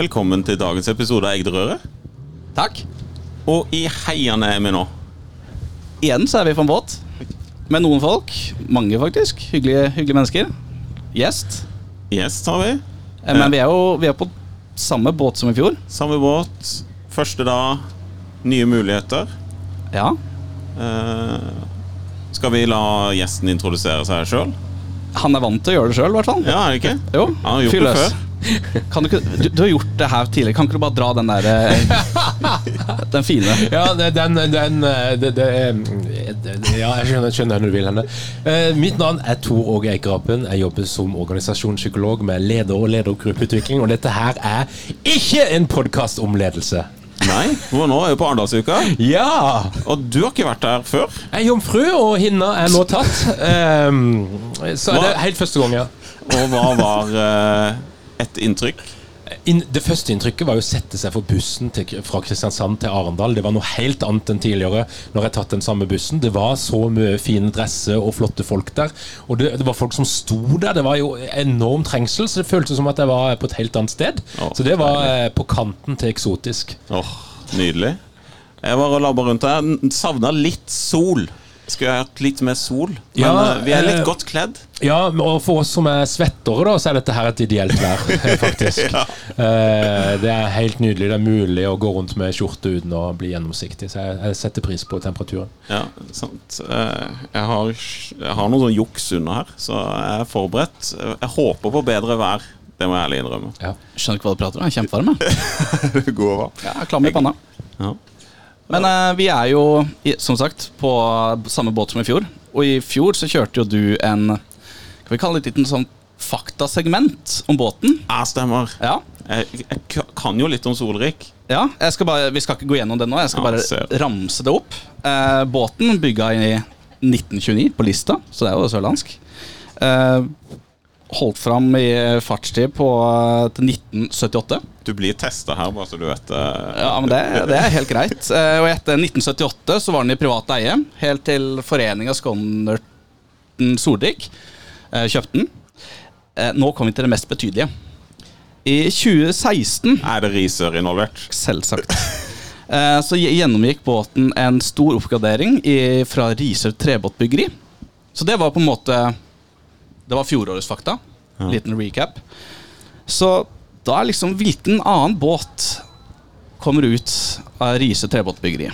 Velkommen til dagens episode av Egderøret. Takk. Og i heiene er vi nå. Igjen så er vi på en båt. Med noen folk. Mange, faktisk. Hyggelige, hyggelige mennesker. Gjest. Gjest har vi. Eh, Men vi er jo vi er på samme båt som i fjor. Samme båt. Første dag. Nye muligheter. Ja. Eh, skal vi la gjesten introdusere seg sjøl? Han er vant til å gjøre det sjøl, i hvert fall. Ja, er det ikke? Jo, Han har gjort fyr det løs. før. Kan du, ikke, du, du har gjort det her tidligere. Kan ikke du bare dra den der eh, Den fine? Ja, det- den, den eh, det, det, det, Ja, jeg skjønner, skjønner hvor du vil henne. Uh, mitt navn er Tor Åge Eikerapen. Jeg jobber som organisasjonspsykolog med leder- og ledergruppeutvikling. Og dette her er ikke en podkast om ledelse. Nei, for nå er vi på Arendalsuka. Ja! Og du har ikke vært der før. Jeg er jomfru, og hinna er nå tatt. Um, så er det helt første gang, ja. Og hva var eh, et inntrykk? In, Det første inntrykket var jo å sette seg for bussen til, fra Kristiansand til Arendal. Det var noe helt annet enn tidligere når jeg tatt den samme bussen. Det var så mye fine dresser og flotte folk der. Og det, det var folk som sto der. Det var jo enorm trengsel, så det føltes som at jeg var på et helt annet sted. Oh, så det var eh, på kanten til eksotisk. Åh, Nydelig. Jeg var og labba rundt her. Savna litt sol. Skulle jeg hatt litt mer sol. Men Ja, eh, vi er litt eh, godt kledd. Ja, og for oss som er svettere, da, så er dette her et ideelt vær, faktisk. ja. det er helt nydelig. Det er mulig å gå rundt med skjorte uten å bli gjennomsiktig. Så jeg, setter pris på temperaturen. Ja, sant. Eh, Jeg har, jeg har noe sånn juks under her, så jeg er forberedt. Jeg håper på bedre vær. Det må jeg ærlig innrømme. Ja. Skjønner ikke hva du prater om. Jeg er kjempevarm. jeg. Det går bra. Ja, klam i panna. Ja. Men eh, vi er jo, i- som sagt, på samme båt som i fjor. Og i fjor så kjørte jo du en Kan vi kalle det et liten sånn faktasegment om båten? Ja, stemmer. Ja. Jeg, jeg k- kan jo litt om Solrik. ja jeg skal bare, vi skal ikke gå gjennom det nå. Jeg skal Ja, bare ser. ramse det opp. Eh, båten bygga i 1929 på Lista, så det er jo sørlandsk. Eh, holdt fram i fartstid på eh, til 1978. Du blir testa her, bare så du vet det. Ja, men det, det er helt greit. Eh, Og etter 1978 så var den i privat eie, helt til foreninga Skonnerten Soldik eh, kjøpte den. Eh, Nå kommer vi til det mest betydelige. I 2016 Er det Risør involvert? Selvsagt. Eh, Så gjennomgikk båten en stor oppgradering i, fra Risør trebåtbyggeri. Så det var på en måte Det var fjorårets fakta. Liten recap. Så da er liksom Hvilken annen båt kommer ut av Riise trebåtbyggeri?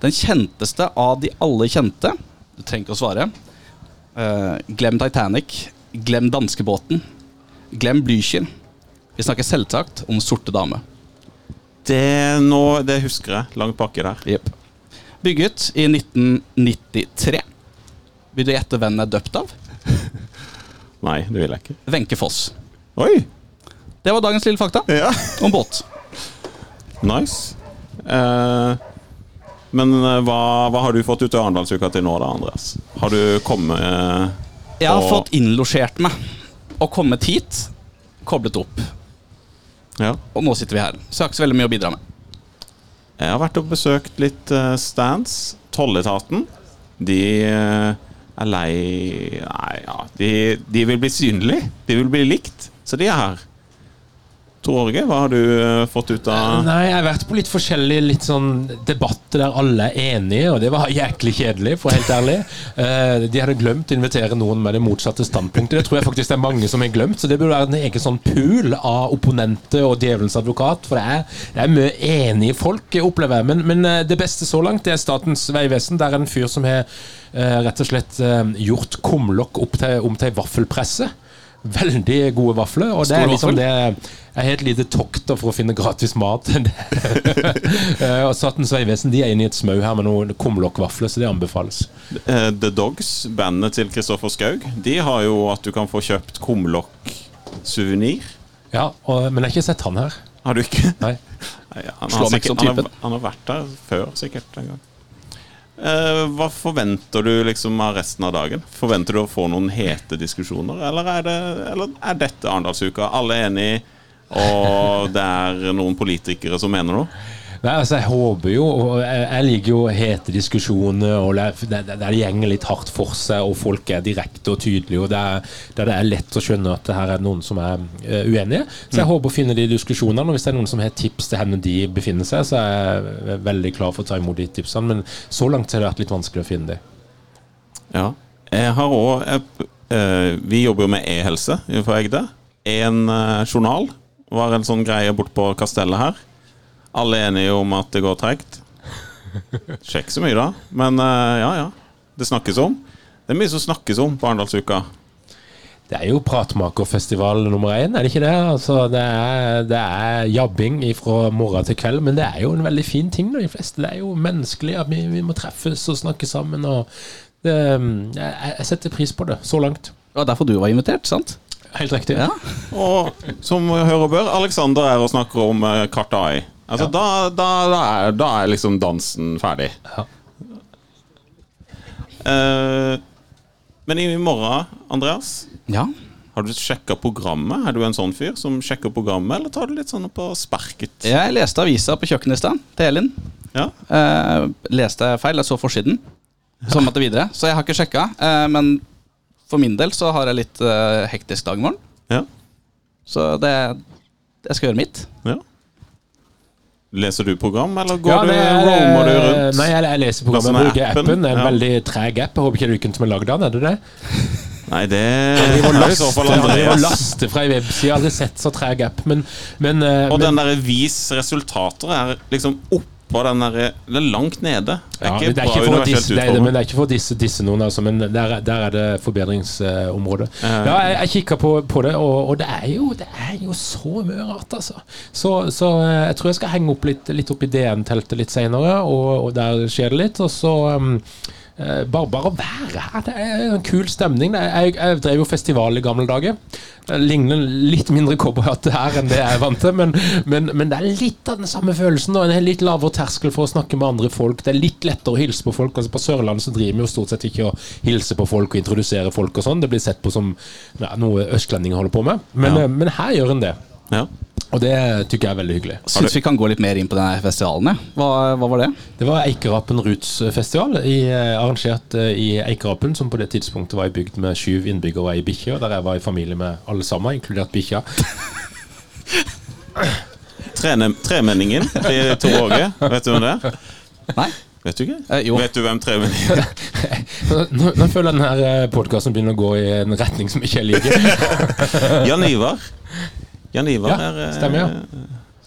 Den kjenteste av de alle kjente Du trenger ikke å svare. Eh, glem Titanic. Glem danskebåten. Glem Blücher. Vi snakker selvsagt om Sorte dame. Det, nå, det husker jeg. Langt pakke der. Yep. Bygget i 1993. Vil du gjette hvem den er døpt av? Nei, det vil jeg ikke. Wenche Foss. Oi! Det var dagens lille fakta Ja. om båt. Nice. Eh, men eh, hva, hva har du fått ut av Arendalsuka til nå, da, Andreas? Har du kommet eh, Jeg har fått innlosjert meg og kommet hit, koblet opp. Ja. Og nå sitter vi her. Så jeg har ikke så veldig mye å bidra med. Jeg har vært og besøkt litt uh, stands. Tolletaten. De eh, er lei Nei, ja de, de vil bli synlige. De vil bli likt. Så de er her. Tor Årge, hva har du eh, fått ut av Nei, jeg har vært på litt forskjellige litt sånn debatter der alle er enige, og det var jæklig kjedelig, for helt ærlig. Eh, de hadde glemt å invitere noen med det motsatte standpunktet. Det tror jeg faktisk det er mange som har glemt, så det burde være en egen sånn pool av opponenter og djevelens advokat, for det er, det er mye enige folk, opplever jeg. Men, men eh, det beste så langt, det er Statens vegvesen. Der er en fyr som har rett og slett gjort kumlokk om til ei vaffelpresse. Veldig gode vafler. Og det er liksom det jeg har et lite tokt for å finne gratis mat. Eh, og Statens vegvesen de er inne i et smau her med noen kumlokkvafler, så det anbefales. Eh, The Dogs, bandet til Kristoffer Skaug, de har jo at du kan få kjøpt kumlokksuvenir. Ja, og, Men jeg har ikke sett han her. Har du ikke? Nei. Nei, han, Slår har sikkert, han, har, han har vært der før, sikkert. en gang. Eh, hva forventer du liksom av resten av dagen? Forventer du å få noen hete diskusjoner, eller er, det, eller er dette Arendalsuka? Alle er enige, og det er noen politikere som mener noe? Nei, altså Jeg håper jo Jeg, jeg liker jo hete diskusjoner og der, der det gjenger litt hardt for seg, og folk er direkte og tydelige, og der, det, det er lett å skjønne at det her er noen som er uh, uenige. Så jeg håper å finne de diskusjonene. Og hvis det er noen som har tips til hvor de befinner seg, så er jeg veldig klar for å ta imot de tipsene. Men så langt har det vært litt vanskelig å finne de. Ja. Jeg har òg Vi jobber jo med e-helse for Egde. En eh, journal var en sånn greie bort på kastellet her. Alle er enige om at det går tregt. Ikke så mye, da. Men eh, ja, ja. Det snakkes om. Det er mye som snakkes om på Arendalsuka. Det er jo pratmakerfestival nummer én, er det ikke det? Altså, det, er, det er jabbing fra morgen til kveld, men det er jo en veldig fin ting. De fleste, det er jo menneskelig at vi, vi må treffes og snakke sammen. Og det, jeg, jeg setter pris på det, så langt. Det var derfor du var invitert, sant? Helt riktig. Ja. Og som hører og bør, Alexander er og snakker om uh, Kartai. Altså, da, da, da, er, da er liksom dansen ferdig. Ja. Uh, men i morgen, Andreas, ja. har du sjekka programmet? Er du en sånn fyr som sjekker programmet, eller tar du litt sånn på sparket? Jeg leste avisa på kjøkkenet i stad, til Elin. Ja. Uh, leste jeg feil, jeg så forsiden. Så måtte jeg videre. Så jeg har ikke sjekka. Uh, men for min del så har jeg litt eh, hektisk dag i morgen. ja. Så det Jeg skal gjøre mitt. ja. Leser du program, eller går Ja, du, det du, roamer du rundt? Nei, jeg, jeg leser programmet. Sånn Jeg er bruker appen, appen. Det en ja. veldig treg app. Jeg håper ikke det er uken som er lagd den, er det det? Nei, det Jeg fall laster- jeg laster fra ei webside. Jeg har aldri sett så treg app. Men, men, eh, Og men den derre vis resultater er liksom oppå den der Det er langt nede. Det er ja, ikke det er ikke for disse, det men det er ikke for disse, disse noen, altså, men der, er- der er det forbedringsområde. Uh, Ja, jeg, jeg kikka på, på det, og, og det, er jo, det er jo så mye rart, altså. Så, så eh, jeg tror jeg skal henge opp litt, litt opp i DN-teltet litt seinere, og, og der skjer det litt. Og så um, eh, bare, bare å være her. Det er en kul stemning. Jeg, jeg drev jo festival i gamle dager. Det ligner litt mindre cowboyhatte her enn det jeg er vant til, men, men, men det er litt av den samme følelsen. Og en litt lavere terskel for å snakke med andre folk. Det er litt lettere å hilse på folk. Altså På Sørlandet så driver vi jo stort sett ikke å hilse på folk og introdusere folk og sånn. Det blir sett på som ja, noe østlendinger holder på med. Men, Ja. eh, men her gjør en det. Ja. Og det tykker jeg er veldig hyggelig. Syns vi kan gå litt mer inn på denne festivalen. Ja. Hva, hva var det? Det var Eikerapen Roots-festival, i, eh, arrangert eh, i Eikerapen, som på det tidspunktet var i bygd med syv innbyggere og ei bikkje, og der jeg var i familie med alle sammen, inkludert bikkja. Tremenningen til Tor Åge, vet du hvem det er? Nei? Vet du ikke? Eh, jo. Vet du hvem tremenningen er? Nå, nå føler jeg denne podkasten begynner å gå i en retning som ikke jeg liker. Jan Ivar. Jan Ivar Ja, er eh, stemmer, ja.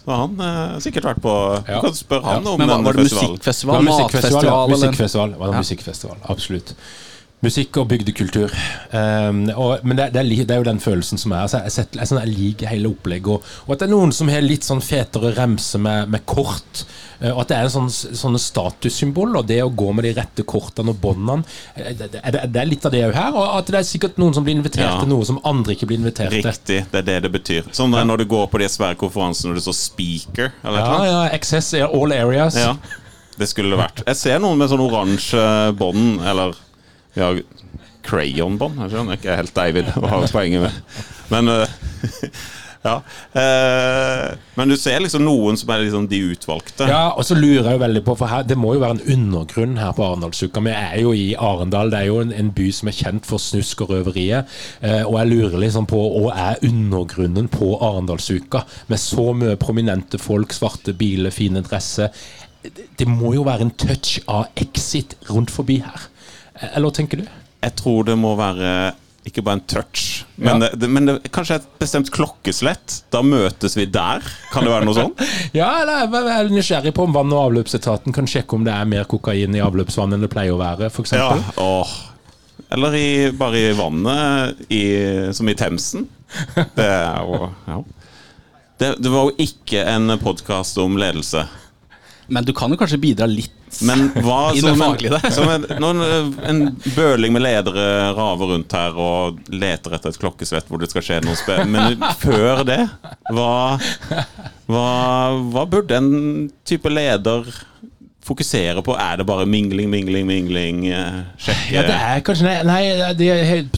Så han har sikkert vært på Du kan spørre han om Men var, var det musikkfestival? Det musikkfestival? var musikkfestival. Matfestival? musikkfestival. Det Ja. musikkfestival, absolutt. Musikk og bygdekultur. Um, og, men det, det, er, det er jo den følelsen som er. Altså, jeg, setter, jeg, sånn, jeg liker hele opplegget. Og, og at det er noen som har litt sånn fetere remse med, med kort. eh, Og at det er en sånn, sånne statussymbol, og det å gå med de rette kortene og båndene eh, det, det, er litt av det òg her. Og at det er sikkert noen som blir invitert Ja. til noe som andre ikke blir invitert til. Riktig, det er det det betyr. Sånn er når du går på de svære konferansene og det står 'speaker' eller Ja, noe. ja, Access all areas. Ja, det skulle det vært. Jeg ser noen med sånn oransje bånd, eller ja, crayon-bånd. Jeg skjønner ikke helt David hva poenget med. Men eh, ja. Eh, men du ser liksom noen som er liksom de utvalgte. Ja, og så lurer jeg jo veldig på For her, det må jo være en undergrunn her på Arendalsuka. Vi er jo i Arendal. Det er jo en, en by som er kjent for snusk og røveriet. Eh, og jeg lurer liksom på hva er undergrunnen på Arendalsuka? Med så mye prominente folk, svarte biler, fine dresser. Det må jo være en touch av exit rundt forbi her. Eller hva tenker du? Jeg tror det må være ikke bare en touch, men, Ja. det, men det, kanskje et bestemt klokkeslett. Da møtes vi der. Kan det være noe sånn? Ja, eller jeg er nysgjerrig på om vann- og avløpsetaten kan sjekke om det er mer kokain i avløpsvann enn det pleier å være, f.eks. Ja, åh. Eller i, bare i vannet, i, som i Themsen. Det ja. det, det var jo ikke en podkast om ledelse. Men du kan jo kanskje bidra litt Men hva I det faglige der. som en, når en, en bøling med ledere raver rundt her og leter etter et klokkeslett hvor det skal skje noe spennende. Men før det, hva, hva, hva burde en type leder fokusere på? Er det bare mingling, mingling, mingling? eh, Sjekke Ja, det er kanskje Nei, nei det,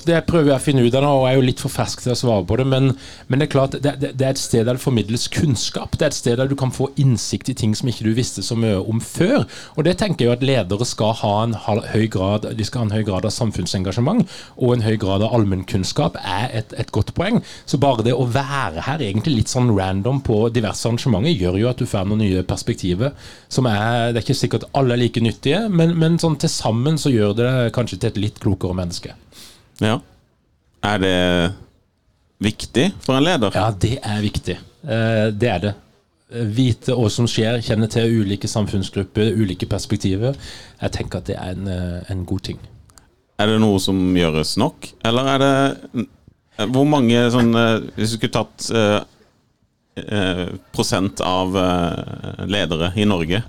det prøver jeg å finne ut av nå, og jeg er jo litt for fersk til å svare på det. Men, men det er klart, det, det er et sted der det formidles kunnskap. Det er et sted der du kan få innsikt i ting som ikke du visste så mye om før. Og det tenker jeg jo at ledere skal ha en høy grad De skal ha en høy grad av samfunnsengasjement og en høy grad av allmennkunnskap er et, et godt poeng. Så bare det å være her egentlig litt sånn random på diverse arrangementer gjør jo at du får noen nye perspektiver som er Det er ikke sikkert alle er like nyttige, men, men sånn til sammen så gjør det kanskje til et litt klokere menneske. Ja. Er det viktig for en leder? Ja, det er viktig. Eh, Det er det. Vite hva som skjer, kjenne til ulike samfunnsgrupper, ulike perspektiver. Jeg tenker at det er en, eh, en god ting. Er det noe som gjøres nok, eller er det Hvor mange sånn Hvis du skulle tatt eh, prosent av eh, ledere i Norge,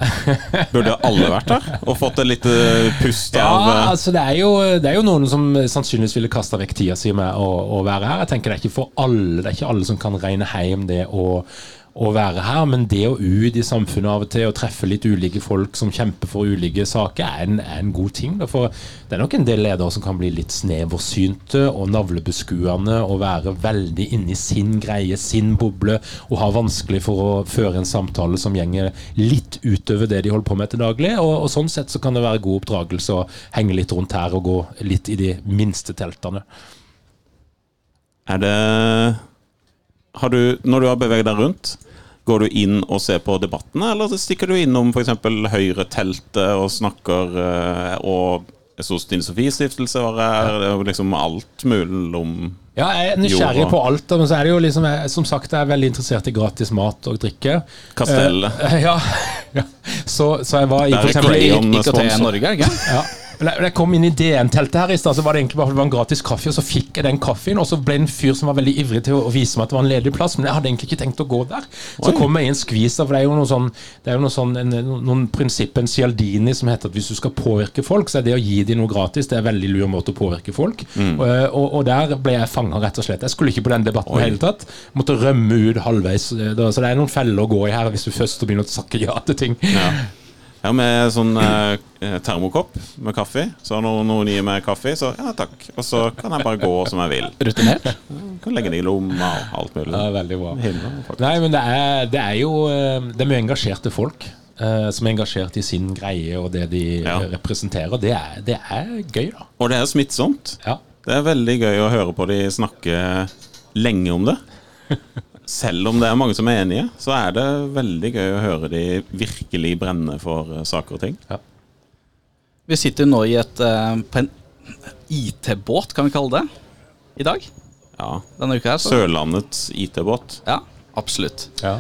burde alle vært der? Og fått et lite pust av Ja, av altså det er, jo, det er jo noen som sannsynligvis ville kasta vekk tida si med å, å være her. Jeg tenker Det er ikke for alle Det er ikke alle som kan regne hjem det å, å være her, men det å ut i samfunnet av og til og treffe litt ulike folk som kjemper for ulike saker, er en, er en god ting. da, For det er nok en del ledere som kan bli litt sneversynte og navlebeskuende og være veldig inni sin greie, sin boble, og ha vanskelig for å føre en samtale som gjenger litt utover det de holder på med til daglig. Og, og sånn sett så kan det være god oppdragelse å henge litt rundt her og gå litt i de minste teltene. Er det har du, Når du har beveget deg rundt, går du inn og ser på debattene, eller stikker du innom f.eks. Høyre-teltet og snakker eh, Og så Stine Sofies stiftelse var her, det er liksom alt mulig om Ja, jeg er nysgjerrig på alt, men så er det jo liksom jeg, Som sagt, jeg er veldig interessert i gratis mat og drikke. Kastellet. Uh, ja, ja. Så, så jeg var i for eksempel i- Crayon IKT. Norge, ikke? Ja. Men jeg- kom inn i DN-teltet her i stad, så var det egentlig bare det var en gratis kaffe, og så fikk jeg den kaffen, og så ble det en fyr som var veldig ivrig til å vise meg at det var en ledig plass, men jeg hadde egentlig ikke tenkt å gå der. Så Oi. kom jeg i en skvis, der, for det er jo noe sånn, det er jo noe sånn en, noen prinsipp, en Cialdini, som heter at hvis du skal påvirke folk, så er det å gi dem noe gratis, det er en veldig lur måte å påvirke folk. Og, og, og der ble jeg fanga, rett og slett. Jeg skulle ikke på den debatten i det hele tatt. Måtte rømme ut halvveis. eh, Så det er noen feller å gå i her hvis du først begynner å sakke ja til ting. Ja. Ja, med sånn eh, termokopp med kaffe. Så når noen gir meg kaffe, så ja takk. Og så kan jeg bare gå som jeg vil. Rutinert? Kan legge det i lomma og alt mulig. Ja, veldig bra. Himmel. Nei, men det er, det er jo eh, Det er mye engasjerte folk eh, som er engasjert i sin greie og det de Ja. eh, representerer. Det er, det er gøy, da. Og det er smittsomt. Ja. Det er veldig gøy å høre på de snakke lenge om det. Selv om det er mange som er enige, så er det veldig gøy å høre de virkelig brenne for eh, saker og ting. Vi sitter nå i et, eh, på en IT-båt, kan vi kalle det, i dag. Ja. Denne uka her. Så. Sørlandets IT-båt. Ja, absolutt. Ja.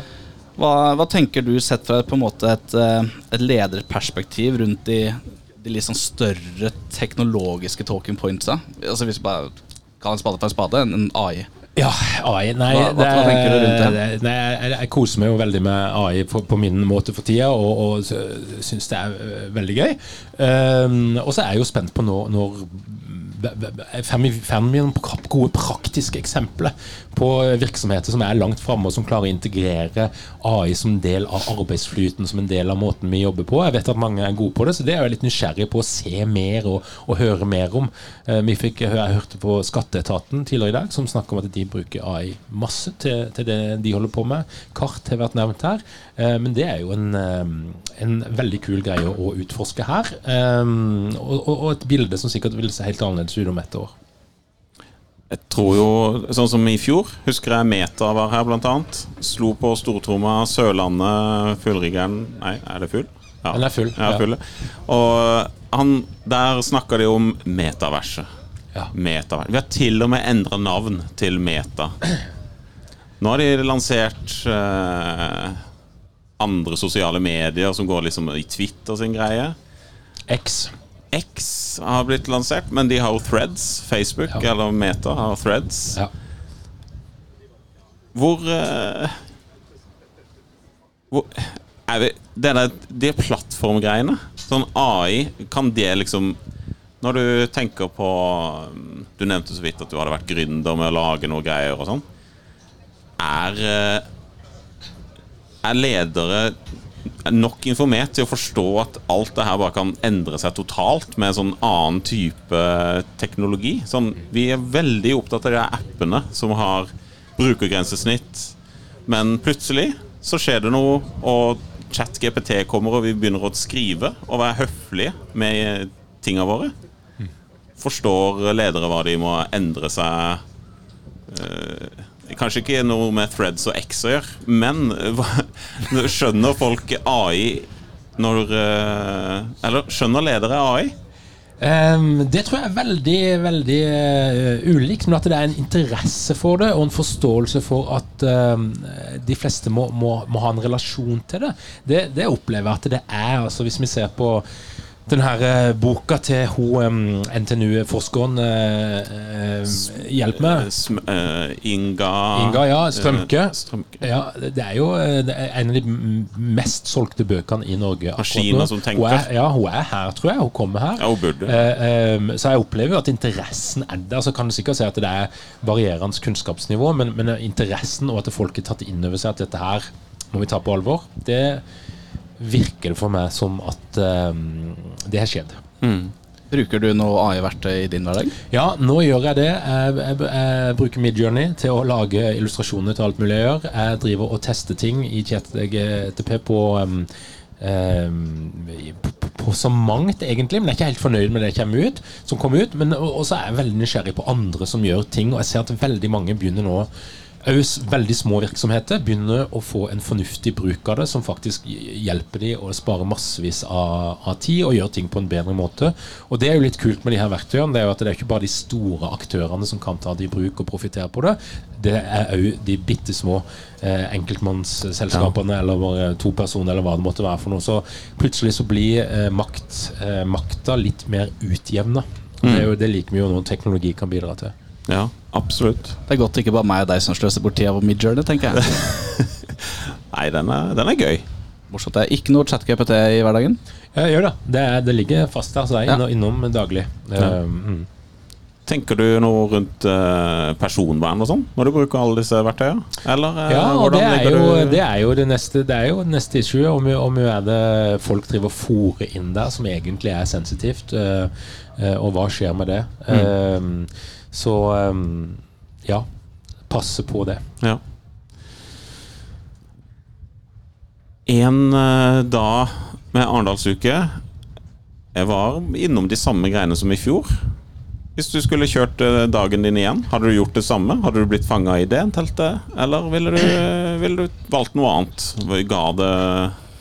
Hva, hva tenker du sett fra på en måte et, eh, et lederperspektiv rundt de, de litt sånn større teknologiske talking pointsa? Altså Hvis vi bare kaller en spade for en spade, en AI. Ja, AI Nei, Hva- hva- tenker du rundt det? Nei, jeg, jeg koser meg jo veldig med AI på, på min måte for tida, og, og syns det er øh, veldig gøy. Um, og så er jeg jo spent på når, når Noen pra- gode praktiske eksempler på virksomheter som er langt framme, og som klarer å integrere AI som del av arbeidsflyten, som en del av måten vi jobber på? Jeg vet at mange er gode på det, så det er jeg litt nysgjerrig på å se mer og, og høre mer om. Eh, vi fikk, jeg hørte på Skatteetaten tidligere i dag, som snakker om at de bruker AI masse til, til det de holder på med. Kart har vært nevnt her, eh, men det er jo en, eh, en veldig kul greie å utforske her. Eh, og, og, og et bilde som sikkert vil se helt annerledes ut om ett år. Jeg tror jo, sånn som i fjor, husker jeg Meta var her blant annet. Slo på stortromma Sørlandet, fullriggeren Nei, er det full? Ja. Den er full, Ja, ja. Og han, der snakka de om metaverset. Ja. Metavers. Vi har til og med endra navn til Meta. Nå har de lansert eh, andre sosiale medier som går liksom i Twitter sin greie. X. X har blitt lansert, men de har jo Threads. Facebook Ja. eller Meta har Threads. Ja. Hvor uh, Hvor er vi, det der, De plattformgreiene, sånn AI, kan det liksom Når du tenker på Du nevnte så vidt at du hadde vært gründer med å lage noe greier og sånn. Er eh, Er ledere nok informert til å forstå at alt det her bare kan endre seg totalt med sånn annen type teknologi. Sånn, vi er veldig opptatt av de appene som har brukergrensesnitt, men plutselig så skjer det noe, og ChatGPT kommer, og vi begynner å skrive og være høflige med tinga våre. Forstår ledere hva de må endre seg eh, Kanskje ikke noe med threads og X å gjøre, men skjønner folk AI når eh, Eller skjønner ledere AI? Um, det tror jeg er veldig veldig uh, ulikt, men at det er en interesse for det og en forståelse for at um, de fleste må, må, må ha en relasjon til det. Det, det opplever jeg at det er. altså Hvis vi ser på den her eh, boka til hun NTNU-forskeren Hjelp meg. Eh, eh, Inga Inga, ja. Strømke. eh, Strømke. Ja, det er jo eh, er en av de mest solgte bøkene i Norge. Maskiner som tenker. Hun er, ja, hun er her, tror jeg. Hun kommer her. Ja, hun burde. Eh, så jeg opplever jo at interessen er der. Så kan du sikkert si at det er varierende kunnskapsnivå, men, men interessen og at folk har tatt inn over seg at dette her må vi ta på alvor, det virker det for meg som at em, det har skjedd. Mm. Bruker du noe AI-verktøy i din hverdag? Ja, nå gjør jeg det. Jeg, jeg, jeg bruker Midjourney til å lage illustrasjoner til alt mulig jeg gjør. Jeg driver og tester ting i ChatGTP på um, um, på, på så mangt, egentlig, men jeg er ikke helt fornøyd med det som kommer ut. Som kom ut men og, og er jeg veldig nysgjerrig på andre som gjør ting, og jeg ser at veldig mange begynner nå òg veldig små virksomheter begynner å få en fornuftig bruk av det, som faktisk hjelper de å spare massevis av, av tid og gjøre ting på en bedre måte. Og Det er jo litt kult med de her verktøyene. Det er jo at det er ikke bare de store aktørene som kan ta det i bruk og profitere på det. Det er òg de bitte små eh, enkeltmannsselskapene eller bare to personer eller hva det måtte være for noe. Så plutselig så blir eh, makt, eh, makta litt mer utjevna. Det, er jo, det liker vi jo noe teknologi kan bidra til. Ja, absolutt. Det er godt ikke bare meg og deg som sløser bort tida på Midjourney, tenker jeg. Nei, den er, den er gøy. Morsomt. Det er ikke noe chat-GPT i hverdagen. Ja, jeg gjør det. Det, er, det ligger fast der, så jeg er Ja. innom, daglig. Ja. Eh, mm. Tenker du noe rundt eh, personvern og sånn når du bruker alle disse verktøyene? Eller eh, Ja, hvordan det er, jo, det er jo det neste Det er jo det neste issue. Om, om jo er det folk driver og fòrer inn der som egentlig er sensitivt, eh, og hva skjer med det? Eh, så um, ja, passe på det. Ja. En uh, dag med Arendalsuke Jeg var innom de samme greiene som i fjor. Hvis du skulle kjørt eh, dagen din igjen, hadde du gjort det samme? Hadde du blitt fanga i det teltet? Eller ville du, ville du valgt noe annet? Ga det,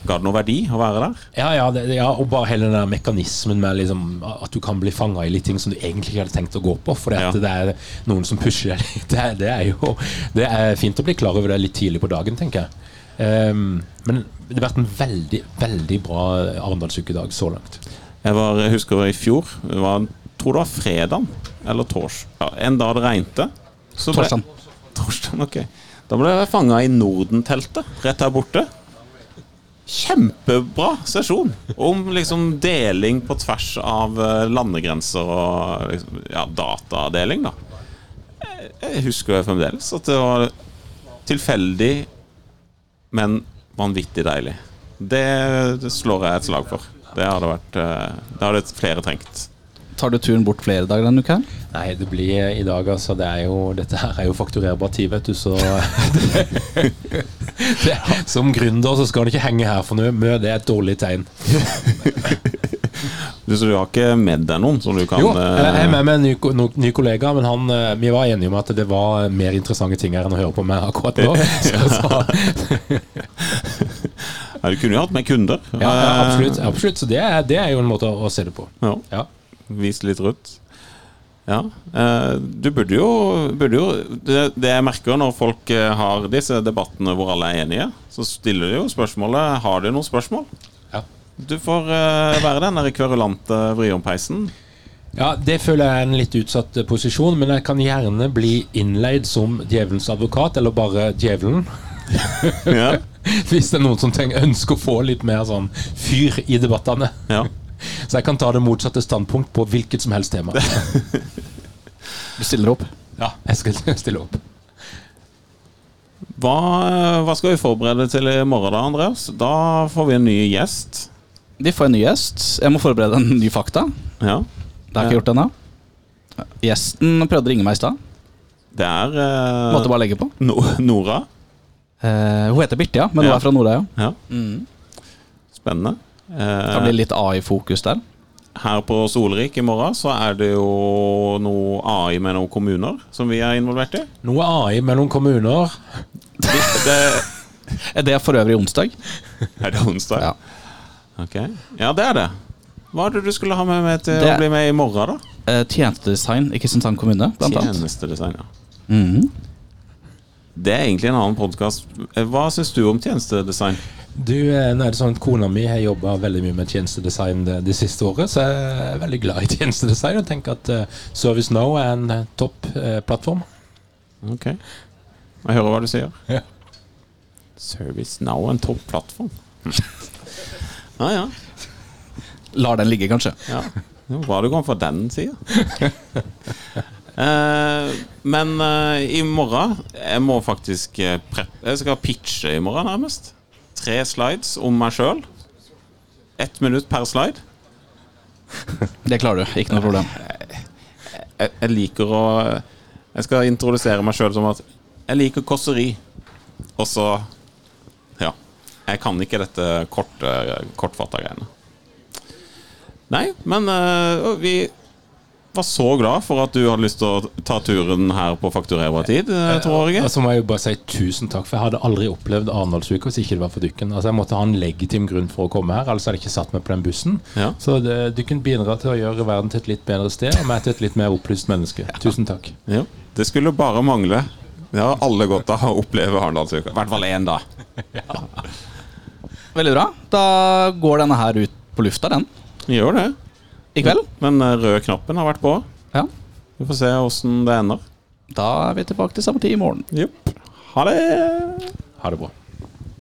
ga det noe verdi å være der? Ja, ja, det, ja, og bare hele den der mekanismen med liksom, at du kan bli fanga i litt ting som du egentlig ikke hadde tenkt å gå på, For Ja. det er noen som pusher deg litt. Det, er- det er jo Det er fint å bli klar over det litt tidlig på dagen, tenker jeg. Um, men det har vært en veldig, veldig bra Arendalsukedag så langt. Jeg, var, jeg husker i fjor, det var, tror det var fredag eller tors. Ja, en dag det regnet. Torsdag. Torsdag, ok. Da ble jeg fanga i Norden-teltet, rett her borte. Kjempebra sesjon om liksom deling på tvers av eh, landegrenser og liksom, ja, datadeling, da. Jeg, husker jo fremdeles at det var tilfeldig, men vanvittig deilig. Det, det slår jeg et slag for. Det hadde vært eh, Det hadde flere trengt. Tar du turen bort flere dager denne uka? her? Nei, det blir i dag, altså. Det er jo, dette her er jo fakturerbar tid, vet du, så det, Som gründer så skal du ikke henge her for noe mye. Det er et dårlig tegn. Du, så du har ikke med deg noen som du kan Jo, jeg er eh, med med en ny, no, ny kollega, men han, eh, vi var enige om at det var mer interessante ting her enn å høre på meg akkurat nå. Så, så, ja, Du kunne jo hatt med kunder. ja, Eh, absolutt. absolutt. Så det er, det er jo en måte å, se det på. Ja, Ja. Vise litt rundt. Ja. eh, Du burde jo, burde jo det, det jeg merker når folk eh, har disse debattene hvor alle er enige, så stiller de jo spørsmålet Har de noen spørsmål. Ja. Du får eh, være den der kverulante vriompeisen. Ja, Det føler jeg er en litt utsatt posisjon, men jeg kan gjerne bli innleid som djevelens advokat, eller bare djevelen. Ja. Hvis det er noen som tenker, ønsker å få litt mer sånn fyr i debattene. ja. Så jeg kan ta det motsatte standpunkt på hvilket som helst tema. Du stiller opp. Ja, jeg skal stille opp. Hva, hva skal vi forberede til i morgen, da, Andreas? Da får vi en ny gjest. Vi får en ny gjest. Jeg må forberede en ny fakta. Ja. Det har jeg ikke gjort ennå. Gjesten prøvde å ringe meg i stad. Det er uh, Måtte bare legge på. no Nora. Uh, hun heter Birte, ja, men hun Ja. er fra Nordøya. Ja, Mm. spennende. Det kan blir litt AI-fokus der. her på Solrik i morgen så er det jo noe AI med noen kommuner som vi er involvert i. Noe AI med noen kommuner. Det, det, Er det for øvrig onsdag? er det onsdag? Ja. Ok. Ja, det er det. Hva er det du skulle ha med med til Det- å bli med i morgen, da? Eh, tjenestedesign i Kristiansand kommune, blant annet. Tjenestedesign, ja. -hmm. Det er egentlig en annen podkast. Hva syns du om tjenestedesign? Du, eh, nå er det sånn at Kona mi har jobba veldig mye med tjenestedesign det, de siste året, så jeg er veldig glad i tjenestedesign og tenker at uh, ServiceNow er en uh, topp uh, plattform. Ok. Jeg hører hva du sier. Ja. ServiceNow er en topp plattform. Ja, ja. Lar den ligge, kanskje. ja. Det var Bra du kom fra den sida. eh, men uh, i morgen Jeg må faktisk eh, prep Jeg skal pitche i morgen, nærmest. Tre slides om meg sjøl. Ett minutt per slide. Det klarer du. Ikke noe problem. jeg, jeg liker å Jeg skal introdusere meg sjøl som at jeg liker kåseri. Og så Ja. Jeg kan ikke dette kort, kortfatta greiene. Nei, men øh, vi var så glad for at du hadde lyst til å ta turen her på fakturerbar tid, øh, tror jeg. Og så må jeg jo bare si tusen takk, for jeg hadde aldri opplevd Arendalsuka hvis ikke det var for dykken. Altså Jeg måtte ha en legitim grunn for å komme her, ellers hadde jeg ikke satt meg på den bussen. Ja. Så det, dykken bidrar til å gjøre verden til et litt bedre sted, og meg til et litt mer opplyst menneske. Tusen takk. Ja, det skulle bare mangle. Det har alle godt av å oppleve Arendalsuka. I hvert fall én, da. Veldig bra. Da går denne her ut på lufta, den. Gjør det. I kveld. Men øh, røde knappen har vært på. Ja. Vi får se åssen det ender. Da er vi tilbake til samme tid i morgen. Jupp. Ha det. Ha det bra.